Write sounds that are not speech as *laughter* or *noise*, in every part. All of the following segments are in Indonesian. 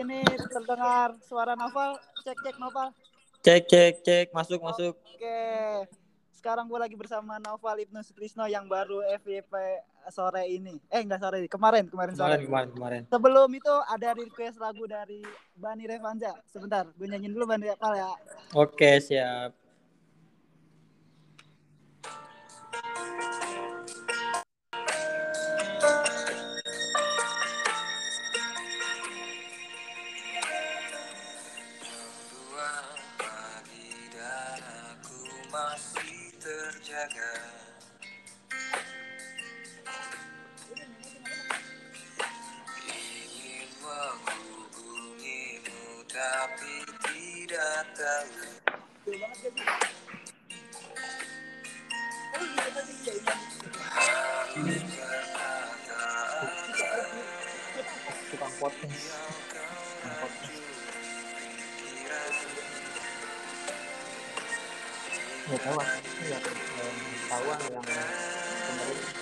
sini terdengar suara Noval. Cek cek Noval. Cek cek cek masuk masuk. Oke. Sekarang gue lagi bersama Noval Ibnu Sutrisno yang baru FYP sore ini. Eh enggak sore, kemarin kemarin sore. Kemarin kemarin kemarin. Sebelum itu ada request lagu dari Bani Revanza. Sebentar, gue nyanyiin dulu Bani Reval ya. Oke, siap. Tukang podcast. Nggak tahu ah. Nggak tahu ah yang kemarin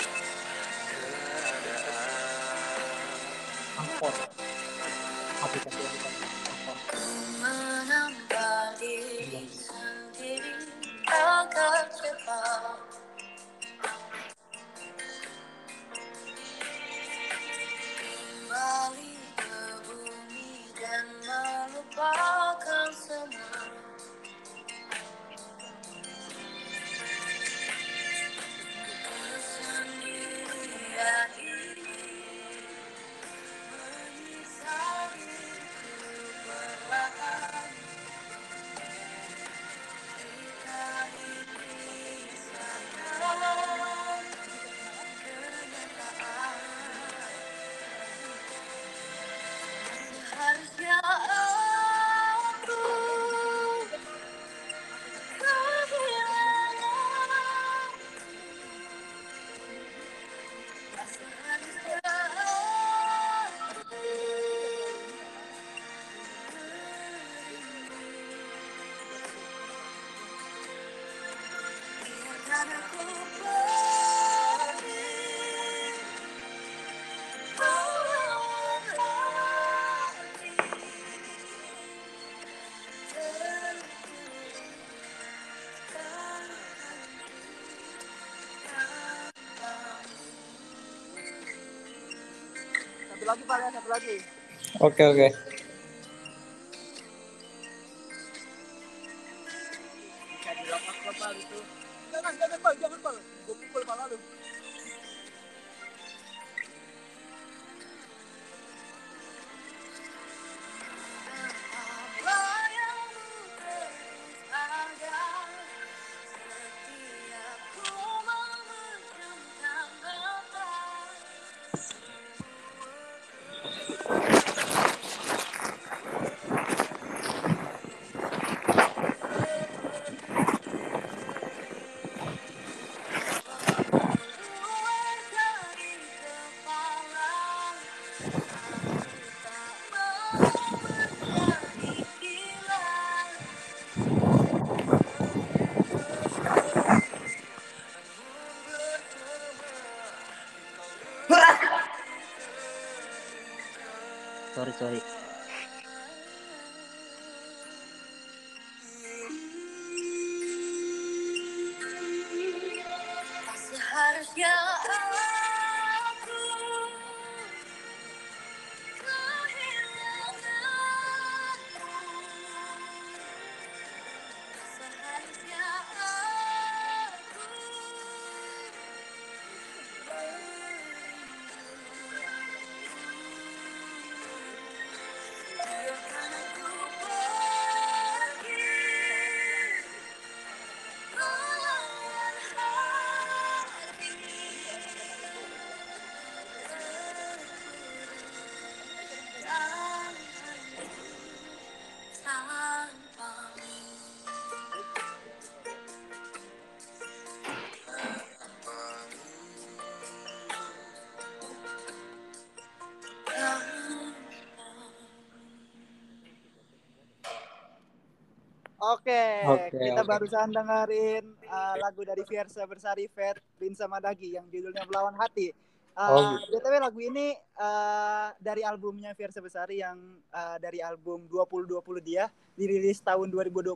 lagi Pak satu lagi. Oke oke. Bisa dilepas Pak itu. Jangan, jangan Pak, jangan Pak. Gue pukul lu. Oke, Oke, kita oke. barusan dengerin uh, lagu dari Fiersa Bersari Fet Rinsa Madagi yang judulnya Melawan Hati. Uh, Oh, BTW lagu ini uh, dari albumnya Fiersa Besari yang uh, dari album 2020 dia dirilis tahun 2020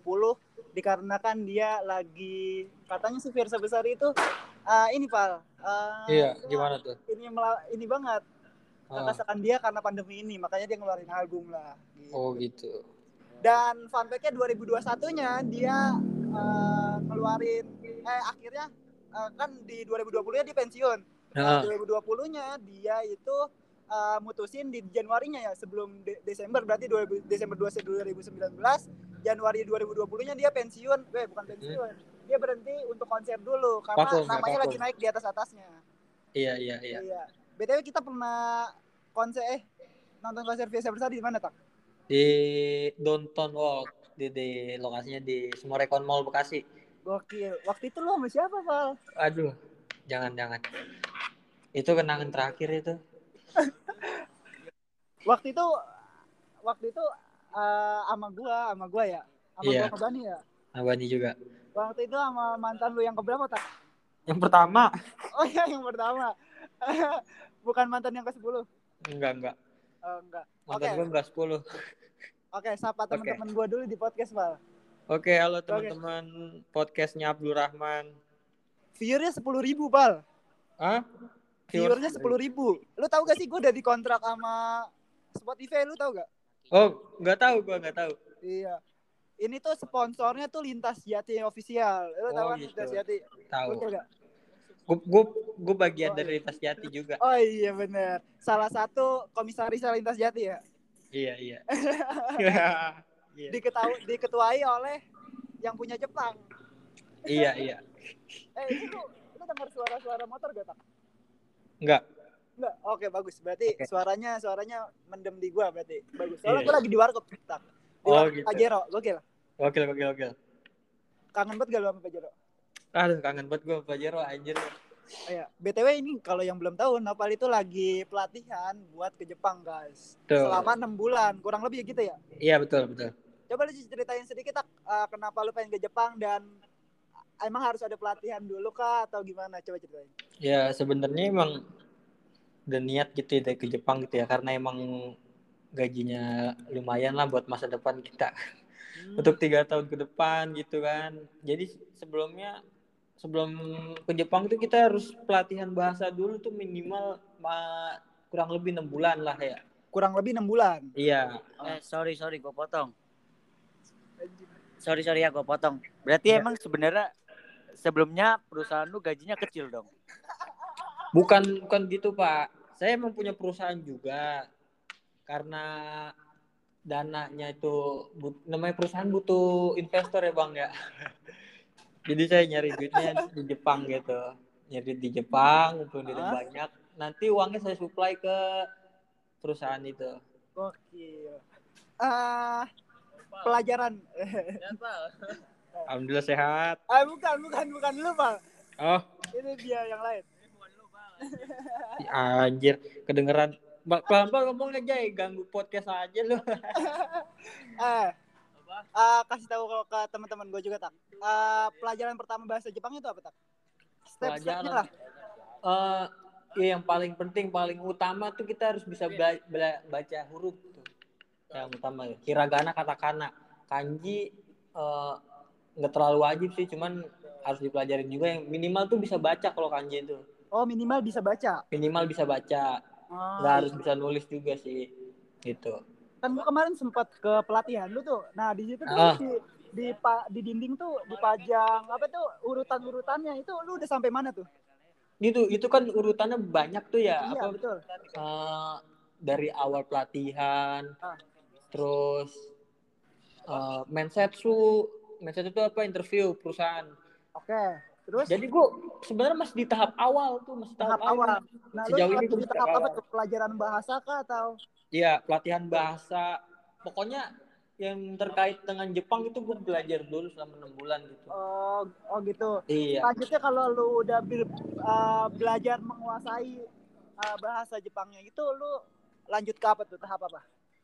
dikarenakan dia lagi katanya si Fiersa Besari itu uh, ini Pal uh, Iya, gimana tuh? ini ini banget Ah, rasakan dia karena pandemi ini makanya dia ngeluarin album lah gitu. oh gitu. Dan fun fact-nya 2021-nya dia uh, ngeluarin eh akhirnya uh, kan di 2020-nya dia pensiun. Nah, 2020-nya dia itu uh, mutusin di Januarinya ya sebelum De- Desember. Berarti 2000, Desember 2019 Januari 2020-nya dia pensiun. Eh bukan pensiun. Dia berhenti untuk konser dulu karena Vakum, ya, namanya lagi naik di atas atasnya. Iya iya iya. iya. Btw kita pernah konser eh nonton konser Fiesta Bersari di mana tak Di Downtown Walk di, di lokasinya di Smorekon Mall Bekasi. gokil waktu itu lo sama siapa Val Aduh, jangan jangan. Itu kenangan terakhir itu. *laughs* waktu itu waktu itu uh, sama gua sama gua ya sama Iya. gua sama Bani ya Abani juga. waktu itu sama mantan lu yang keberapa tak Yang pertama. *laughs* Oh iya yang pertama. *laughs* Bukan mantan yang ke-10. Oh, Enggak enggak. enggak. Mantan Oke. gue enggak 10. Oke, sapa teman-teman gua dulu di podcast, Val. Oke, halo teman-teman podcastnya Abdul Rahman. Viewernya 10 ribu, Val. Hah? Viewernya 10 ribu. Lu tahu gak sih gue udah dikontrak sama Spotify, lu tahu gak? Oh, enggak tahu gua enggak tahu. Iya. Ini tuh sponsornya tuh Lintas Jati Official. Lu tahu Oh, kan gitu. Lintas Jati? Tahu. Betul gak? Gue gue bagian Oh, dari Lintas Jati juga. Oh iya bener. Salah satu komisaris Lintas Jati ya. Iya, iya. *laughs* Iya. Diketahui, diketuai oleh yang punya Jepang. Iya, iya. *laughs* Eh, ini lu, dengar suara-suara motor gak, Tak? Enggak. Enggak, oke bagus. Berarti Oke. suaranya suaranya mendem di gua berarti. Bagus. Soalnya Iya. gua lagi di warkop tak. Di Oh, warkop gitu. Pajero, gokil. Gokil, gokil, gokil. Kangen banget gak lu sama Pajero? Aduh, kangen banget gue Pajero anjir. Oh, iya. BTW ini kalau yang belum tahu, Nopal itu lagi pelatihan buat ke Jepang, guys. Tuh. Selama enam bulan, kurang lebih gitu ya. Iya, betul, betul. Coba lu ceritain sedikit tak eh, kenapa lu pengen ke Jepang dan emang harus ada pelatihan dulu kah atau gimana? Coba ceritain. Ya, sebenarnya emang udah niat gitu ya ke Jepang gitu ya karena emang gajinya lumayan lah buat masa depan kita. Hmm. untuk tiga tahun ke depan gitu kan jadi sebelumnya sebelum ke Jepang tuh kita harus pelatihan bahasa dulu tuh minimal ma- kurang lebih enam bulan lah ya Kurang lebih enam bulan. iya Eh, sorry sorry gue potong. Sorry sorry ya gue potong. Berarti Ya. emang sebenarnya sebelumnya perusahaan lu gajinya kecil dong. bukan bukan gitu pak saya emang punya perusahaan juga karena dananya itu but- namanya perusahaan butuh investor ya bang ya *laughs* jadi saya nyari duitnya di Jepang gitu nyari di Jepang ngumpulin duit Ah. banyak nanti uangnya saya supply ke perusahaan itu Gokil. Ah, pelajaran. *laughs* alhamdulillah sehat ah, bukan, bukan, bukan lu, Pak. oh Ini dia yang lain. anjir kedengeran pelan pelan ngomongnya Jay ganggu podcast aja lu Eh, *laughs* ah, kasih tahu kalau ke teman-teman gue juga tak. Ah, pelajaran pertama bahasa Jepang itu apa tak? Step-stepnya lah. eh ya yang paling penting paling utama tuh kita harus bisa bela- bela- baca huruf tuh yang utama hiragana katakana kanji eh, nggak terlalu wajib sih cuman harus dipelajarin juga yang minimal tuh bisa baca kalau kanji itu Oh, minimal bisa baca. minimal bisa baca Ah, nggak harus bisa nulis juga sih gitu kan gue kemarin sempat ke pelatihan lu tuh. Nah, di situ tuh Ah. di di, pa- di dinding tuh dipajang apa tuh urutan-urutannya itu lu udah sampai mana tuh? itu itu kan urutannya banyak tuh ya iya, apa betul. eh, dari awal pelatihan Ah. terus eh mensetsu mensetsu itu apa interview perusahaan Oke. Terus? Jadi gua sebenarnya masih di tahap awal tuh masih tahap awal. Nah, Sejauh ini tuh di tahap tahap apa tuh? Pelajaran bahasa kah atau? Iya pelatihan bahasa. Pokoknya yang terkait dengan Jepang itu gue belajar dulu selama enam bulan gitu. Oh, oh gitu. iya. Selanjutnya kalau lu udah bil- uh, belajar menguasai uh, bahasa Jepangnya itu lu lanjut ke apa tuh? Tahap apa?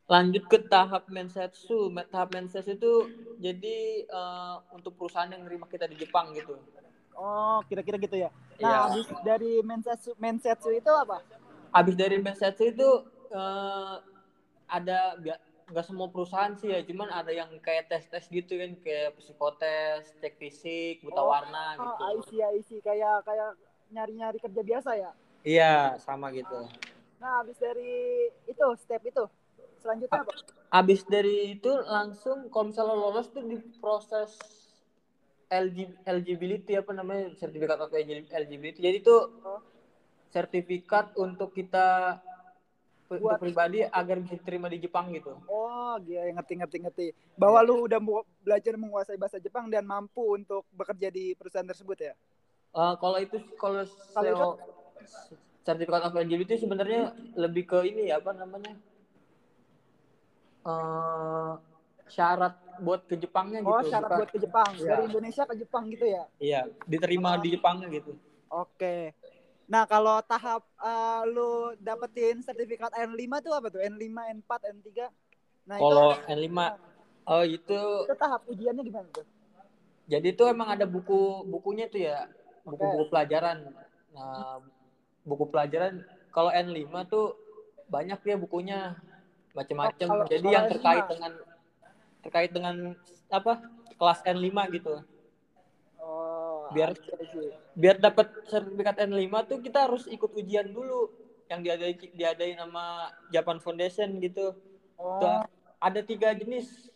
lanjut ke tahap mensetsu. Tahap mensetsu itu jadi eh, untuk perusahaan yang nerima kita di Jepang gitu Oh, kira-kira gitu ya. Nah, habis dari mensetsu mensetsu itu apa? Habis dari Mensetsu itu eh, ada nggak nggak semua perusahaan sih ya, cuman ada yang kayak tes-tes gitu kan, kayak psikotes, cek fisik, buta Oh, warna Oh, gitu. I see, I see. Kayak kayak nyari-nyari kerja biasa ya. Iya, sama gitu. Nah, habis dari itu step itu selanjutnya apa? Habis dari itu langsung kalau misalnya lolos tuh diproses LG, eligibility apa namanya sertifikat of eligibility. Jadi itu Oh. sertifikat untuk kita untuk Buat- pribadi agar bisa diterima di Jepang gitu. Oh, dia ngerti ngerti ngerti. Bahwa lu udah belajar menguasai bahasa Jepang dan mampu untuk bekerja di perusahaan tersebut ya. Eh, kalau itu kalau SEO sertifikat of eligibility sebenarnya lebih ke ini ya apa namanya eh syarat buat ke Jepangnya gitu. Oh, syarat bukan- buat ke Jepang. Iya. *laughs* Dari Indonesia ke Jepang gitu ya. Iya, diterima di Jepangnya gitu. Oke. Nah, kalau tahap eh, lu dapetin sertifikat N5 tuh apa tuh? N5, N4, N3? Nah, Kalau itu, N5 oh itu itu tahap ujiannya gimana tuh? jadi itu emang ada buku bukunya tuh ya, buku-buku pelajaran. Nah, buku pelajaran kalau N5 tuh banyak ya bukunya macam-macam. Oh, kalau- jadi kalau yang N5. terkait dengan terkait dengan apa? kelas N5 gitu. Oh, Biar- see. Biar dapat sertifikat N5 tuh kita harus ikut ujian dulu yang diadai diadain sama Japan Foundation gitu. Oh, Tuh, ada tiga jenis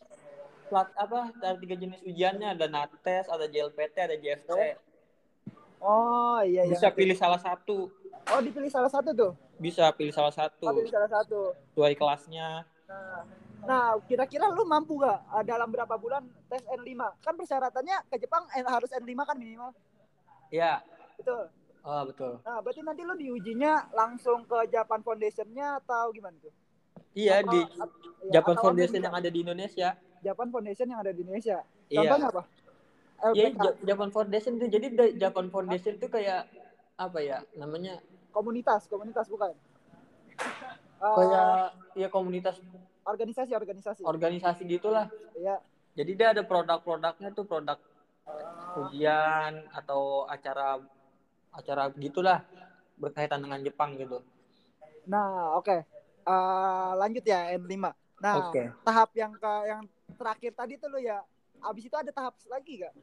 plat apa ada tiga jenis ujiannya ada nates ada JLPT ada JFC oh iya iya. bisa pilih salah satu Oh, dipilih salah satu tuh. bisa pilih salah Oh, satu pilih salah satu. sesuai kelasnya Nah, nah kira-kira lu mampu gak ah, dalam berapa bulan tes N5? Kan persyaratannya ke Jepang eh, harus N5 kan minimal. ya Betul. oh, betul Nah, berarti nanti lu diujinya langsung ke Japan Foundation-nya atau gimana tuh? iya Atau- di at- ya, Japan Foundation yang ada di Indonesia Japan Foundation yang ada di Indonesia. iya Contohnya apa? Iya, Japan Foundation tuh jadi Japan Foundation tuh kayak apa ya namanya komunitas, komunitas bukan. Ah, kayak ya komunitas organisasi, organisasi. organisasi gitulah Iya. jadi dia ada produk-produknya tuh produk ujian atau acara acara gitulah berkaitan dengan Jepang gitu. Nah, oke. Ah, lanjut ya N5. Nah, Oke. tahap yang ke yang terakhir tadi tuh lu ya. Abis itu ada tahap lagi gak?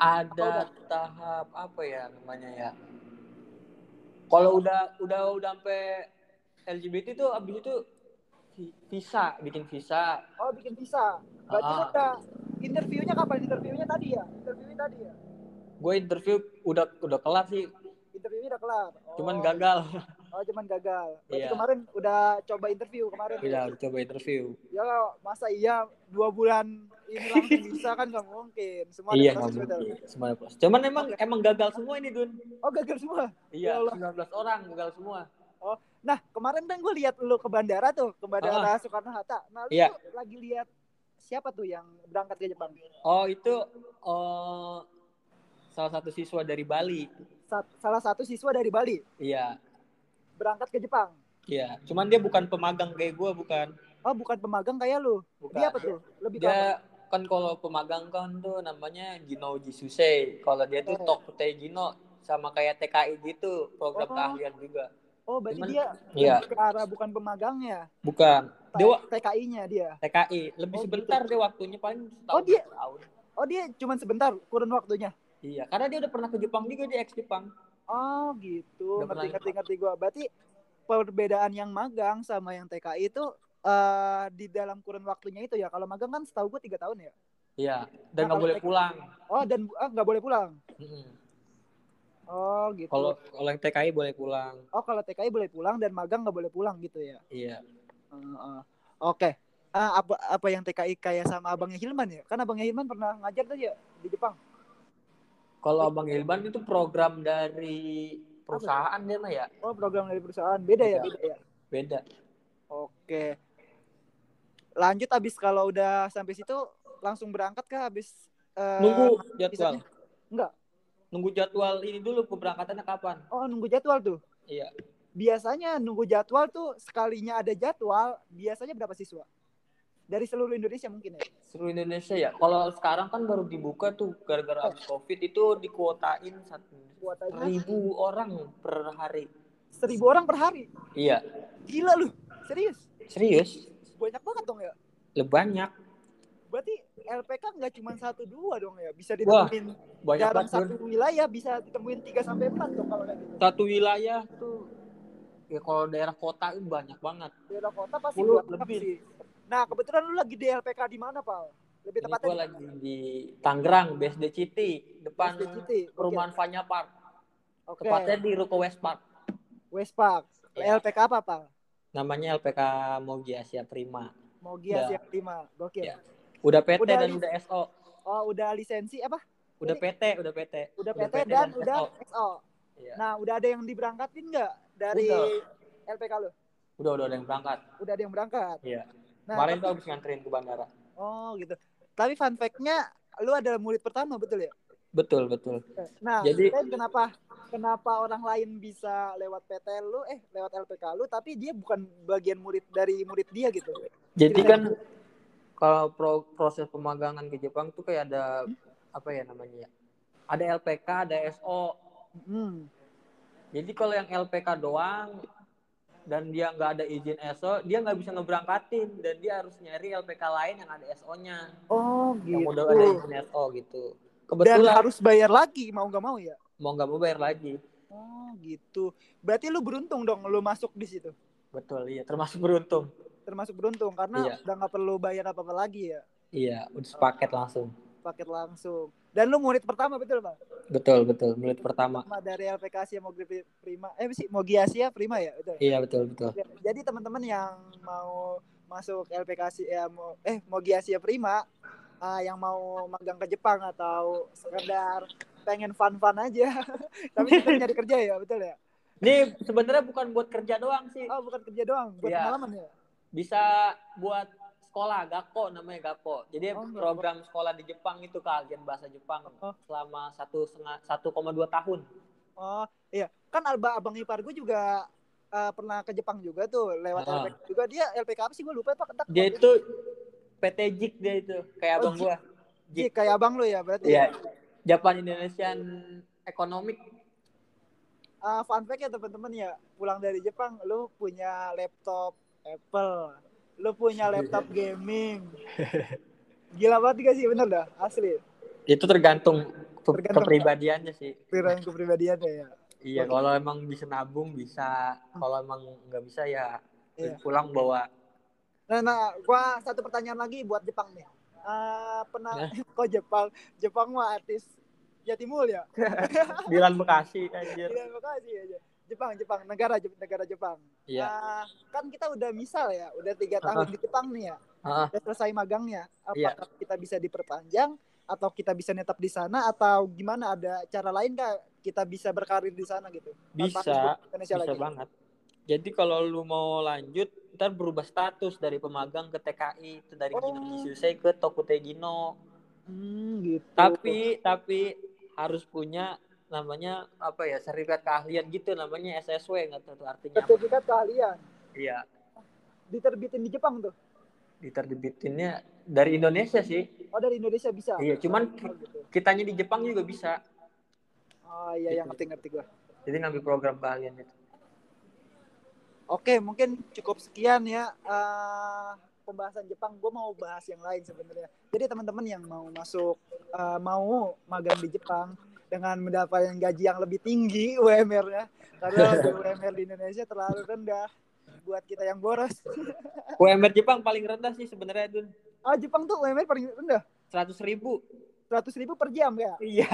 Ada tahap apa ya namanya ya? Kalau udah udah udah sampai LGBT tuh abis itu vi- visa, bikin visa. Oh, bikin visa. Berarti lu Ah. udah interviewnya kapan? Interviewnya tadi ya? Interviewnya tadi ya? Gue interview udah udah kelar sih, Interviewnya udah kelar. Oh, cuman gagal. Oh, cuman gagal. Berarti Iya. kemarin udah coba interview kemarin. Udah coba interview. Ya masa iya dua bulan ini langsung bisa kan nggak mungkin. Semua iya proses, mungkin. Semuanya plus. Cuman emang emang gagal semua ini Dun. Oh gagal semua. Iya, Ya Allah. 19 orang gagal semua. Nah kemarin kan gue lihat lu ke bandara tuh, ke bandara Soekarno Hatta. Nah lu Iya. lagi lihat siapa tuh yang berangkat ke Jepang? Oh itu oh, salah satu siswa dari Bali. Sa- salah satu siswa dari Bali Iya, berangkat ke Jepang. iya. Cuman dia bukan pemagang kayak gue, bukan. Oh bukan pemagang kayak lu. Bukan. Dia apa tuh? Lebih ke apa? Dia kan kalau pemagang kan tuh namanya Gino Jisusei. Kalau dia tuh Oh. Tokutei Gino sama kayak TKI gitu, program Oh. keahlian juga. Oh berarti Cuman- dia Iya. ke arah bukan pemagangnya. Bukan. Dia wa- TKI-nya dia. TKI lebih Oh, sebentar dia waktunya paling setahun. Oh, dia- tahun. Oh dia cuma sebentar kurun waktunya. Iya, karena dia udah pernah ke Jepang juga dia ex Jepang. Oh gitu, Udah ngerti ngerti ngerti gue. Berarti perbedaan yang magang sama yang TKI itu eh di dalam kurun waktunya itu ya. Kalau magang kan setahu gue tiga tahun ya. Iya, dan Nah, nggak kalau boleh TKI pulang. Oh dan ah, nggak boleh pulang. Mm-mm. Oh gitu. Kalau kalau yang TKI boleh pulang. oh kalau TKI boleh pulang dan magang nggak boleh pulang gitu ya. Iya. Heeh. Oke. Ah, apa apa yang TKI kayak sama abangnya Hilman ya? Kan abangnya Hilman pernah ngajar tuh ya di Jepang. Kalau Abang Ilban itu program dari perusahaan dia mah ya Oh program dari perusahaan. Beda ya, Beda. beda ya. beda. Oke. Lanjut abis kalau udah sampai situ langsung berangkat kah abis eh, Nunggu jadwal. Enggak. Nunggu jadwal ini dulu keberangkatannya kapan? Oh nunggu jadwal tuh. Iya. Biasanya nunggu jadwal tuh sekalinya ada jadwal biasanya berapa siswa? Dari seluruh Indonesia mungkin ya. Seluruh Indonesia ya. Kalau sekarang kan baru dibuka tuh gara-gara habis COVID itu dikuotain satu Kuotanya ribu orang per hari. seribu orang per hari. Iya, Gila lu. Serius. serius. Banyak banget dong ya. Lebih banyak, Berarti LPK nggak cuma satu dua dong ya. Bisa Wah, ditemuin banyak dalam banget. Satu wilayah bisa ditemuin 3 sampai 4 dong kalau gitu. Satu wilayah tuh ya kalau daerah kota itu banyak banget. Daerah kota pasti 10 banyak lebih. sih. Nah, kebetulan lu lagi di LPK di mana, Pal? Lebih tepatnya gue lagi di Tangerang, BSD City, depan BSD City. Perumahan Vanya Park. Oke. Tepatnya di Ruko West Park. Westpark. Iya. LPK apa, Pal? Namanya LPK Mogi Asia Prima. Mogia Udah. siap 5. Gokil. Iya. Udah PT Udah dan udah SO. Oh, udah lisensi apa? Udah PT, udah PT. Udah PT dan udah SO. XO. Iya. Nah, udah ada yang diberangkatin nggak dari Udah. LPK lu? Udah, udah ada yang berangkat. Udah ada yang berangkat. Iya. Nah, Kemarin tapi- tuh habis nganterin ke bandara. oh gitu. Tapi fun fact-nya lu adalah murid pertama betul ya? Betul, betul. Nah, Jadi- Ken, kenapa kenapa orang lain bisa lewat PT lu eh lewat LPK lu tapi dia bukan bagian murid dari murid dia gitu. Jadi Cerita kan kalau pro- proses pemagangan ke Jepang tuh kayak ada apa ya namanya ya? Ada LPK, ada SO. Hmm. Jadi kalau yang LPK doang dan dia nggak ada izin SO, dia nggak bisa ngeberangkatin dan dia harus nyari LPK lain yang ada SO-nya. Oh Yang gitu. udah ada izin SO gitu. Dan Kebetulan harus bayar lagi mau nggak mau ya? mau nggak mau bayar lagi. Oh gitu. Berarti lu beruntung dong lu masuk di situ. Betul, iya. Termasuk beruntung. Termasuk beruntung karena Iya. udah nggak perlu bayar apa-apa lagi ya. Iya, udah sepaket langsung. Paket langsung. Dan lu murid pertama betul, Pak? Betul, betul. Murid pertama. Dari LPK Asia Mogi Prima. Eh sih, Mogi Asia Prima ya, betul. Iya, betul, betul. Ya, Jadi teman-teman yang mau masuk LPK Asia ya, mau, eh Mogi Asia Prima ah, yang mau magang ke Jepang atau sekedar pengen fun-fun aja. *laughs* Tapi kita nyari kerja ya, betul ya? Ini sebenarnya bukan buat kerja doang sih. Oh, bukan kerja doang, buat Iya. pengalaman ya. Bisa buat sekolah Gako namanya Gako. Jadi Oh, Gakko. program sekolah di Jepang itu keahlian bahasa Jepang Oh. selama satu setengah satu koma dua tahun. Oh, iya. Kan Alba Abang ipar gue juga eh, pernah ke Jepang juga tuh lewat Ah. LPK juga dia LPK apa sih gue lupa Pak. Dia itu PT JIK dia itu kayak Oh, abang JIK. gua. Ji, kayak abang lu ya berarti. Iya. Japan Indonesian Economic. Ah, fun fact ya teman-teman ya, pulang dari Jepang lu punya laptop Apple, lu punya *laughs* laptop gaming. Gila banget gak sih bener dah asli. Itu tergantung, ke- Tergantung. kepribadiannya sih. Pikiran kepribadiannya ya. Iya, kalau emang bisa nabung bisa, kalau emang nggak bisa ya Iya. pulang bawa. Nah, nah, gua satu pertanyaan lagi buat Jepang nih. Ah, pernah Ya. *laughs* kok Jepang? Jepang mah artis Jatimul ya. *laughs* Dilan Bekasi anjir. Terima kasih aja. Jepang, Jepang, negara negara Jepang. Iya. Ah, kan kita udah misal ya, udah tiga tahun di Jepang nih ya. Heeh. Udah selesai magangnya. Iya. Apakah kita bisa diperpanjang atau kita bisa netap di sana atau gimana? Ada cara lain kah kita bisa berkarir di sana gitu? Bisa, Indonesia bisa lagi. banget. Jadi kalau lu mau lanjut, ntar berubah status dari pemagang ke TKI, itu dari Oh. Gino Hisusei ke Tokute Gino. Hmm, gitu. Tapi tapi harus punya namanya apa ya sertifikat keahlian gitu namanya SSW nggak tahu tuh artinya apa. sertifikat keahlian Iya, diterbitin di Jepang tuh. diterbitinnya dari Indonesia sih. Oh, dari Indonesia bisa. Iya, cuman Oh, gitu. kitanya di Jepang juga bisa. Oh iya, yang ngerti-ngerti gua. Jadi ngambil program keahlian itu. Oke, mungkin cukup sekian ya eh, pembahasan Jepang. Gue mau bahas yang lain sebenarnya. Jadi teman-teman yang mau masuk, eh, mau magang di Jepang dengan mendapatkan gaji yang lebih tinggi *laughs* UMR-nya, karena *laughs* UMR di Indonesia terlalu rendah buat kita yang boros. *laughs* UMR Jepang paling rendah sih sebenarnya Dun. Ah Jepang tuh UMR paling rendah, 100 ribu. 100 ribu per jam ya. Iya.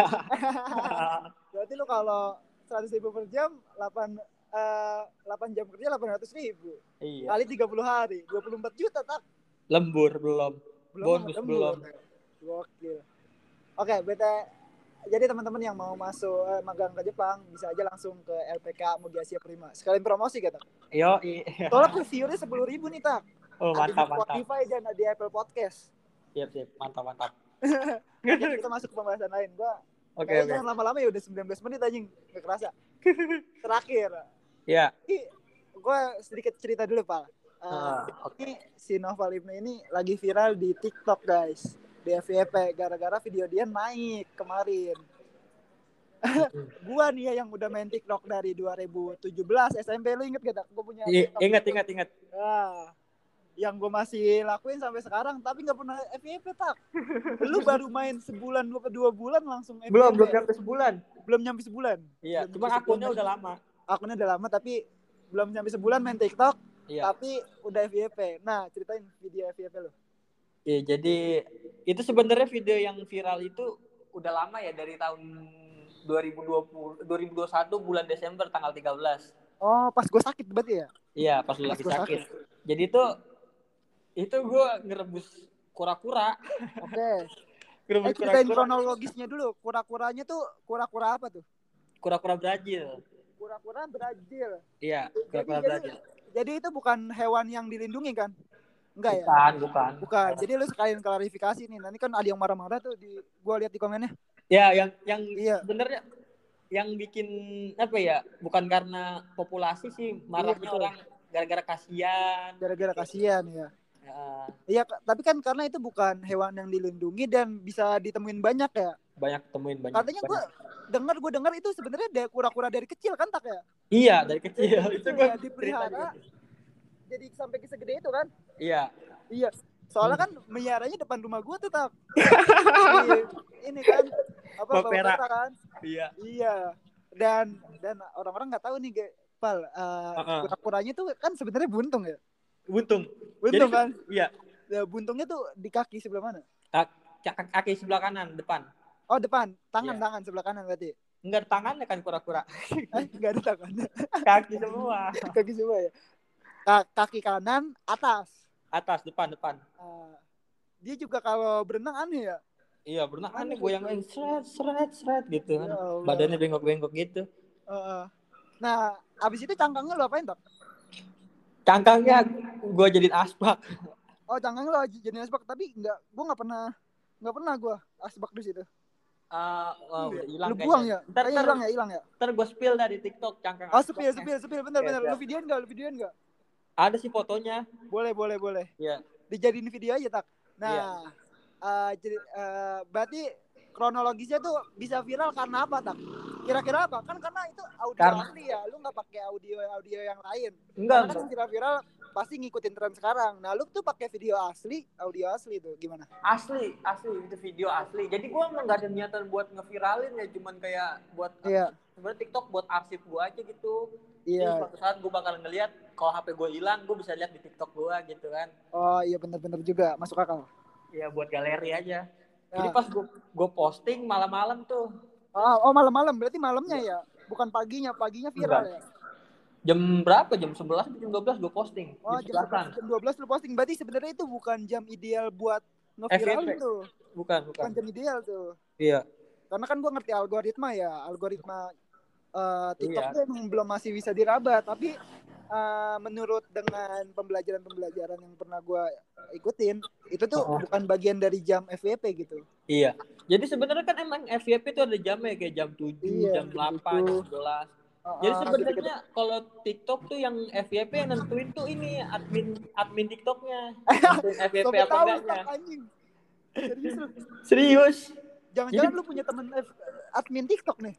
Berarti lu kalau 100 ribu per jam, 8 eh, 8 jam kerja 800 ribu iya. kali 30 hari, 24 juta tak Lembur belum. belum Bonus lembur. belum. Gokil. Oke, bete jadi teman-teman yang mau masuk eh, magang ke Jepang bisa aja langsung ke LPK Mugi Asia Prima. Sekalian promosi kata. Yo, Soalnya tuh viewernya sepuluh ribu nih tak. oh Ada mantap di mantap. Spotify dan ada di Apple Podcast. Siap siap, mantap mantap. *laughs* Oke, kita masuk ke pembahasan lain. Gua Oke oke. jangan lama-lama ya udah 19 menit anjing. Gak kerasa. *laughs* Terakhir. Ya, gue sedikit cerita dulu pak Uh, Ah, oke. ini si Ibnu ini lagi viral di TikTok guys di FYP gara-gara video dia naik kemarin. *laughs* Gua nih ya yang udah main TikTok dari 2017 SMP lu inget gak? Gue punya I- TikTok ingat gitu. ingat ingat Ah, yang gue masih lakuin sampai sekarang tapi nggak pernah FYP tak. *laughs* Lu baru main sebulan dua dua bulan langsung FYP belum belum sampai sebulan. Belum nyampe sebulan. Iya Belum cuma nyampe akunnya sebulan. udah lama. Akunnya udah lama tapi belum nyampe sebulan main TikTok iya. tapi udah FYP nah ceritain video FYP lu Iya, jadi itu sebenarnya video yang viral itu udah lama ya dari tahun 2020 2021 bulan Desember tanggal 13. oh pas gue sakit berarti ya? Iya, pas lu lagi gua sakit. Jadi itu itu gue ngerebus kura-kura, oke. *laughs* Ngerebus eh ceritain kura-kura, kronologisnya dulu. Kura-kuranya tuh kura-kura apa tuh? Kura-kura Brazil. kura-kura Brazil. Iya, kura-kura jadi- Brazil. jadi itu bukan hewan yang dilindungi kan enggak ya Bukan, bukan. Bukan. Jadi lu sekalian klarifikasi nih. Nanti kan ada yang marah-marah tuh di gua lihat di komennya. Ya, yang yang Iya. sebenarnya yang bikin apa ya? Bukan karena populasi sih marahnya betul. orang gara-gara kasihan. Gara-gara kasihan ya. Ya, Iya, Kak. tapi kan karena itu bukan hewan yang dilindungi dan bisa ditemuin banyak ya. banyak temuin banyak. Katanya gua banyak. dengar gua dengar itu sebenarnya kura-kura dari kecil kan tak ya? Iya, dari kecil. Dari itu gue ya, dipelihara. Jadi sampai ke segede itu kan? Iya. Iya. Soalnya kan meliharanya depan rumah gua tuh *laughs* ini kan apa perak kan? Iya. Iya. Dan dan orang-orang nggak tahu nih, Ge. Pal, uh, Heeh. kura-kuranya tuh kan sebenarnya buntung ya. Buntung. Buntung Jadi- kan? Iya. Ya, buntungnya tuh di kaki sebelah mana? Kaki, kaki sebelah kanan depan. Oh, depan. Tangan, Iya. tangan sebelah kanan berarti. Enggak tangannya kan kura-kura. Eh, enggak ada tangan. *laughs* Kaki semua. kaki semua ya. Ka- kaki kanan atas. Atas, depan, depan. Ah, dia juga kalau berenang aneh ya. Iya, berenang Aneh aneh goyang-goyang seret, seret, seret gitu kan. Ya. Badannya bengkok-bengkok gitu. Heeh. nah, abis itu cangkangnya lu apain, Tok? Cangkangnya gua jadiin asbak. Oh, cangkang lu jadi asbak tapi enggak gua enggak pernah enggak pernah gua asbak di situ. Ah, wah, udah hilang lu buang ya? kayaknya. Ntar, hilang ya, hilang ya. ntar gua spill dari TikTok cangkang Oh, sepil, sepil, sepil, bener, Oke, bener. Lu siap. videoin enggak? Lu videoin enggak? Ada sih fotonya. Boleh, boleh, boleh. Iya. Dijadiin video aja, Tak. Nah, Iya. eh, jadi eh, berarti kronologisnya tuh bisa viral karena apa, Tak? Kira-kira apa? Kan karena itu audio Karena- asli ya. Lu nggak pakai audio audio yang lain. Enggak, Karena kan viral-viral pasti ngikutin tren sekarang. Nah, lu tuh pakai video asli, audio asli tuh gimana? asli asli itu video asli jadi gua emang gak ada niatan buat ngeviralin ya cuman kayak buat Iya, sebenarnya TikTok buat arsip gua aja gitu Jadi iya. suatu saat gua bakal ngeliat kalau HP gua hilang gua bisa lihat di TikTok gua gitu kan Oh, iya bener-bener juga masuk akal. ya buat galeri aja jadi Nah. pas gua gua posting malam-malam tuh Oh, oh malam-malam berarti malamnya ya, bukan paginya. Paginya viral ya. Jam berapa jam 11 atau jam 12 gua posting Oh, jam jam 11 jam 12 lu posting. Berarti sebenarnya itu bukan jam ideal buat ngeviral FYP. tuh. bukan bukan Bukan jam ideal tuh. iya Karena kan gua ngerti algoritma ya, algoritma eh, TikTok Iya. tuh emang belum masih bisa diraba, tapi eh, menurut dengan pembelajaran-pembelajaran yang pernah gua ikutin, itu tuh Oh. bukan bagian dari jam FYP gitu. iya jadi sebenarnya kan emang FYP itu ada jamnya kayak jam 7 Iya, jam 8 jam 7. 11 Oh, Jadi sebenarnya kalau TikTok tuh yang FYP yang nentuin tuh ini admin admin TikToknya. Nentuin FYP apa tahu enggaknya. Serius. Serius? Jangan-jangan Jadi- lu punya temen F- admin TikTok nih.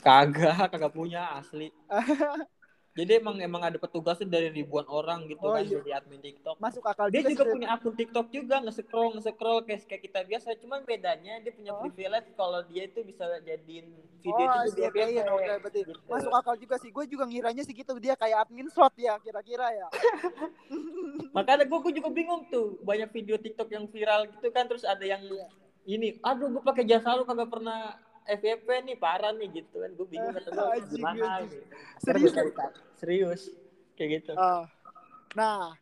Kagak, kagak punya asli. *laughs* Jadi emang emang ada petugasnya dari ribuan orang gitu Oh, kan iya. jadi admin TikTok. Masuk akal Dia juga juga punya akun TikTok juga nge-scroll nge-scroll kayak kayak kita biasa, cuman bedanya dia punya Oh. privilege kalau dia itu bisa jadiin Oh, video itu dia player, FYP. oke, berarti Gitu. masuk akal juga sih. Gue juga ngiranya sih gitu dia kayak admin slot ya kira-kira ya. *laughs* Makanya gue juga bingung tuh banyak video TikTok yang viral gitu kan terus ada yang Iya. ini, aduh gue pakai jasa lu kagak pernah FYP nih parah nih gitu kan gue bingung kata gue gimana gitu. Serius? cari tahu. serius kayak gitu. Ah. nah,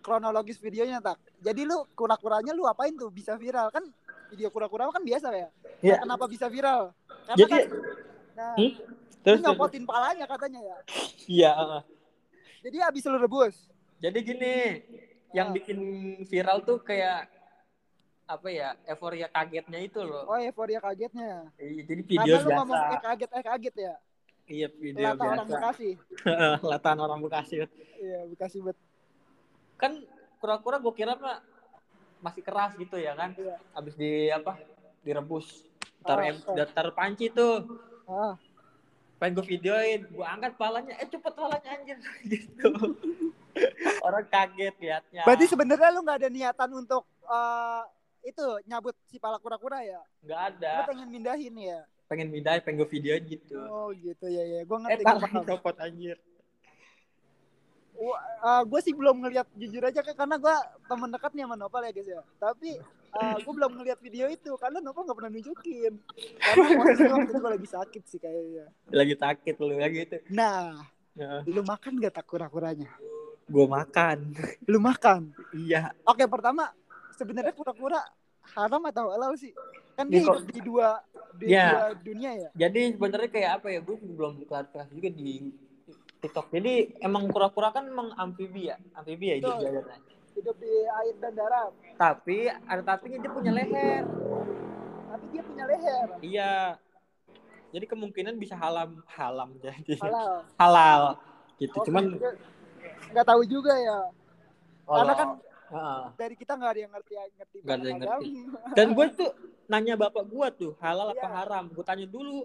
kronologis videonya tak. Jadi lu kura-kuranya lu apain tuh bisa viral kan? Video kura-kura kan biasa ya. Nah, Iya. kenapa bisa viral? Karena Jadi kan, nah, Hmm? terus nyopotin palanya katanya ya. iya. uh. Jadi abis lu rebus. Jadi gini, yang Ah. bikin viral tuh kayak apa ya euforia kagetnya itu loh. Oh, euforia kagetnya. Iya, Jadi Karena video lu ngomong biasa. eh kaget eh kaget ya. Iya video Lata orang biasa. Bekasi. *laughs* Lataan orang Bekasi. Iya, Bekasi bet. kan kura-kura gue kira mah masih keras gitu ya kan Iya. habis di apa direbus ntar Ah, em ntar panci tuh Ah, pengen gue videoin gue angkat palanya eh cepet palanya anjir *laughs* gitu orang kaget liatnya berarti sebenarnya lu nggak ada niatan untuk eh, itu nyabut si pala kura-kura ya? nggak Lu ada pengen mindahin ya? pengen pindahin pengen gue videoin gitu. Oh gitu. Ya ya. Gue eh ngerti. gua palanya paham. copot anjir. Gue sih belum ngeliat jujur aja kan karena gue temen dekat nih sama Nopal ya guys ya. Tapi gue belum ngeliat video itu karena Nopal nggak pernah nunjukin. Karena *laughs* waktu itu gua lagi sakit sih kayaknya. Lagi sakit lu lagi itu nah nah, lu makan gak tak kura-kuranya? Gue makan. Lu makan? Iya. Oke pertama sebenarnya kura-kura haram atau halal sih? Kan Di dia hidup di dua di Ya. dua dunia ya? Jadi sebenarnya kayak apa ya gue belum klarifikasi juga di TikTok. Jadi emang kura-kura kan emang amfibi ya amfibi ya hidup di darat. hidup di air dan darat. Tapi ada tapinya dia punya leher. Tapi dia punya leher. Iya. Jadi kemungkinan bisa halam halam jadi. Halal. Halal. Gitu. Oke, cuman nggak tahu juga ya. Karena kan Dari kita nggak ada yang ngerti ngerti Nggak ada yang ngerti. dan gue *laughs* tuh nanya bapak gue tuh halal apa Iya. haram gue tanya dulu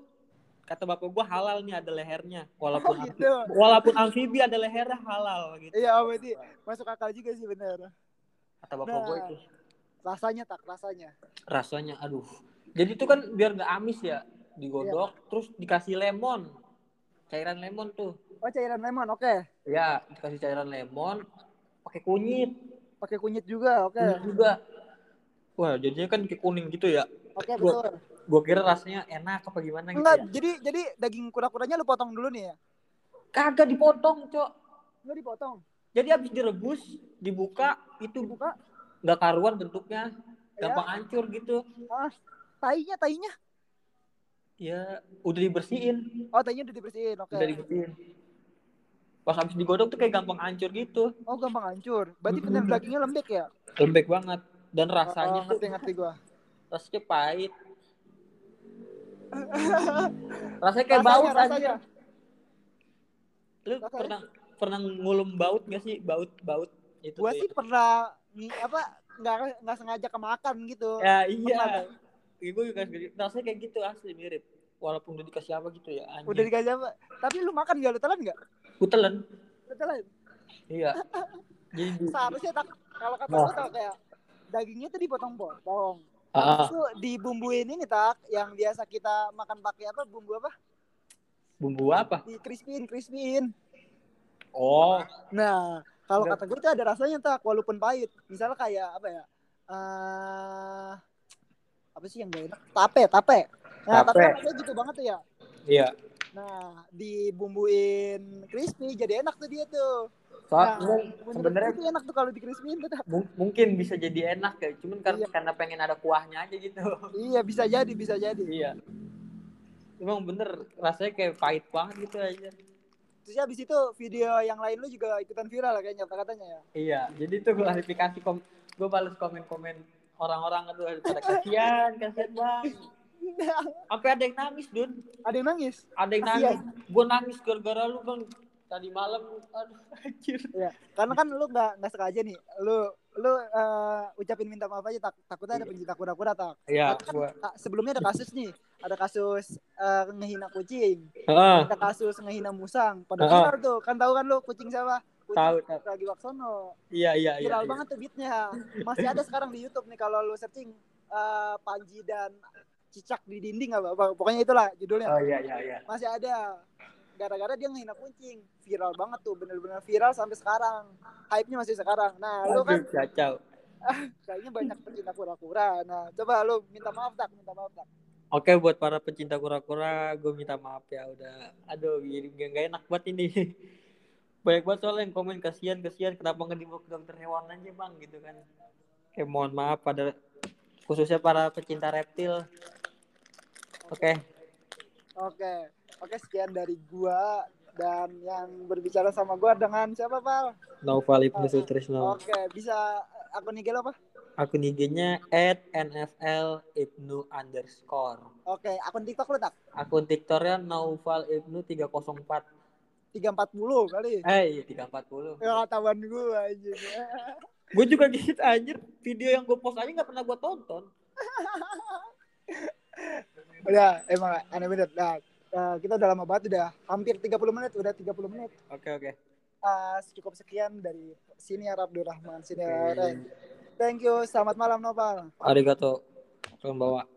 kata bapak gue halal nih ada lehernya Oh walaupun gitu. walaupun amfibi ada lehernya halal gitu Iya, berarti masuk akal juga sih bener. kata bapak Nah. gue itu Rasanya tak rasanya. rasanya aduh jadi itu kan biar nggak amis ya digodok Iya. terus dikasih lemon cairan lemon tuh Oh cairan lemon, oke. ya dikasih cairan lemon pakai kunyit Pakai kunyit juga, oke. kunyit juga wah jadinya kan kayak kuning gitu ya Oke Gua- betul. gue kira rasanya enak apa gimana gitu Enggak, ya jadi jadi daging kura-kuranya lu potong dulu nih ya. kagak dipotong cok Lu dipotong, jadi habis direbus dibuka itu dibuka. nggak karuan bentuknya Ya. gampang hancur gitu Ah, tainya, tainya. ya udah dibersihin Oh, tainya udah dibersihin, oke. udah dibersihin pas habis digodok tuh kayak gampang hancur gitu Oh, gampang hancur. Berarti Mm-mm. dagingnya lembek ya? lembek banget dan Oh, rasanya tuh ngerti ngerti gua. rasanya pahit *laughs* rasanya kayak Rasanya, baut rasanya. aja lu Rasanya. pernah pernah ngulum baut gak sih baut baut itu Gua sih pernah ngi- apa nggak nggak sengaja kemakan gitu. ya Pernah, iya gue juga rasanya kayak gitu asli mirip walaupun udah dikasih apa gitu ya anjing. Udah dikasih apa? Tapi lu makan gak? Lu telan gak? Gue telan. Lu telan? iya. *laughs* Jadi di- seharusnya tak kalau kata Nah. gue tak kayak dagingnya tuh dipotong-potong Ah, Habis itu dibumbuin ini tak yang biasa kita makan pakai apa? Bumbu apa? Bumbu apa? Di crispin crispin oh. Nah kalau kata gue itu ada rasanya tak walaupun pahit. Misalnya kayak apa ya? Eh apa sih yang gak enak? Tape tape nah kan rasanya gitu banget tuh ya. Iya. Nah dibumbuin crispy jadi enak tuh dia tuh. Soal Nah, sebenarnya tuh enak tuh kalau di crispin tuh *laughs* mungkin bisa jadi enak ya cuman karena Iya. karena pengen ada kuahnya aja gitu. Iya bisa jadi bisa jadi. Iya. Emang bener rasanya kayak pahit banget gitu aja. Terus habis itu video yang lain lu juga ikutan viral kayaknya katanya ya. iya jadi itu klarifikasi kom gue balas komen-komen orang-orang tuh pada kasihan kasihan bang sampai ada yang nangis dun Ada yang nangis. ada yang nangis gue nangis gara-gara lu bang tadi malam aduh anjir Ya, karena kan lu nggak nggak sengaja nih. Lu lu eh, ucapin minta maaf aja tak, takutnya ada pencinta kura-kura tak. iya kan, gua sebelumnya ada kasus nih. Ada kasus eh, ngehina kucing, Heeh, ada kasus ngehina musang. Pada Ah. viral tuh. Kan tahu kan lu kucing siapa? Kucing tahu lagi Waksono. iya iya iya Viral iya. banget tuh beatnya. Masih ada sekarang di YouTube nih kalau lu searching eh, Panji dan cicak di dinding apa, apa pokoknya itulah judulnya. oh iya iya iya. Masih ada. Gara-gara dia ngehina kucing. Viral banget tuh bener-bener viral sampai sekarang. Hype-nya masih sekarang. Nah lu kan Aduh, kacau. *laughs* kayaknya banyak pecinta kura-kura. Nah coba lu minta maaf tak. Minta maaf tak. Oke buat para pecinta kura-kura, gue minta maaf ya udah. Aduh, jadi gak, gak enak banget ini. *laughs* Banyak banget soalnya yang komen kasihan kasihan. Kenapa nggak dibawa ke dokter hewan aja bang? Gitu kan. Oke mohon maaf pada khususnya para pecinta reptil. Oke, oke oke sekian dari gua dan yang berbicara sama gua dengan siapa pal Noval Ibnu Sutrisno. oke bisa akun IG lo apa Akun IG-nya at NFL Ibnu underscore. oke akun TikTok lu tak Akun TikToknya Noval Ibnu 304. 340 kali. Eh, iya 340. Ya katawan gue aja. *laughs* Gue juga gitu anjir. Video yang gue post aja nggak pernah gue tonton. *laughs* Udah, emang aneh bener. Nah, eh, kita udah lama banget, udah hampir 30 menit, udah 30 menit. Oke oke. Eh, cukup sekian dari Siniar Abdurrahman, Siniar Oke. Thank you, selamat malam Nopal. Arigato. Kalian bawa.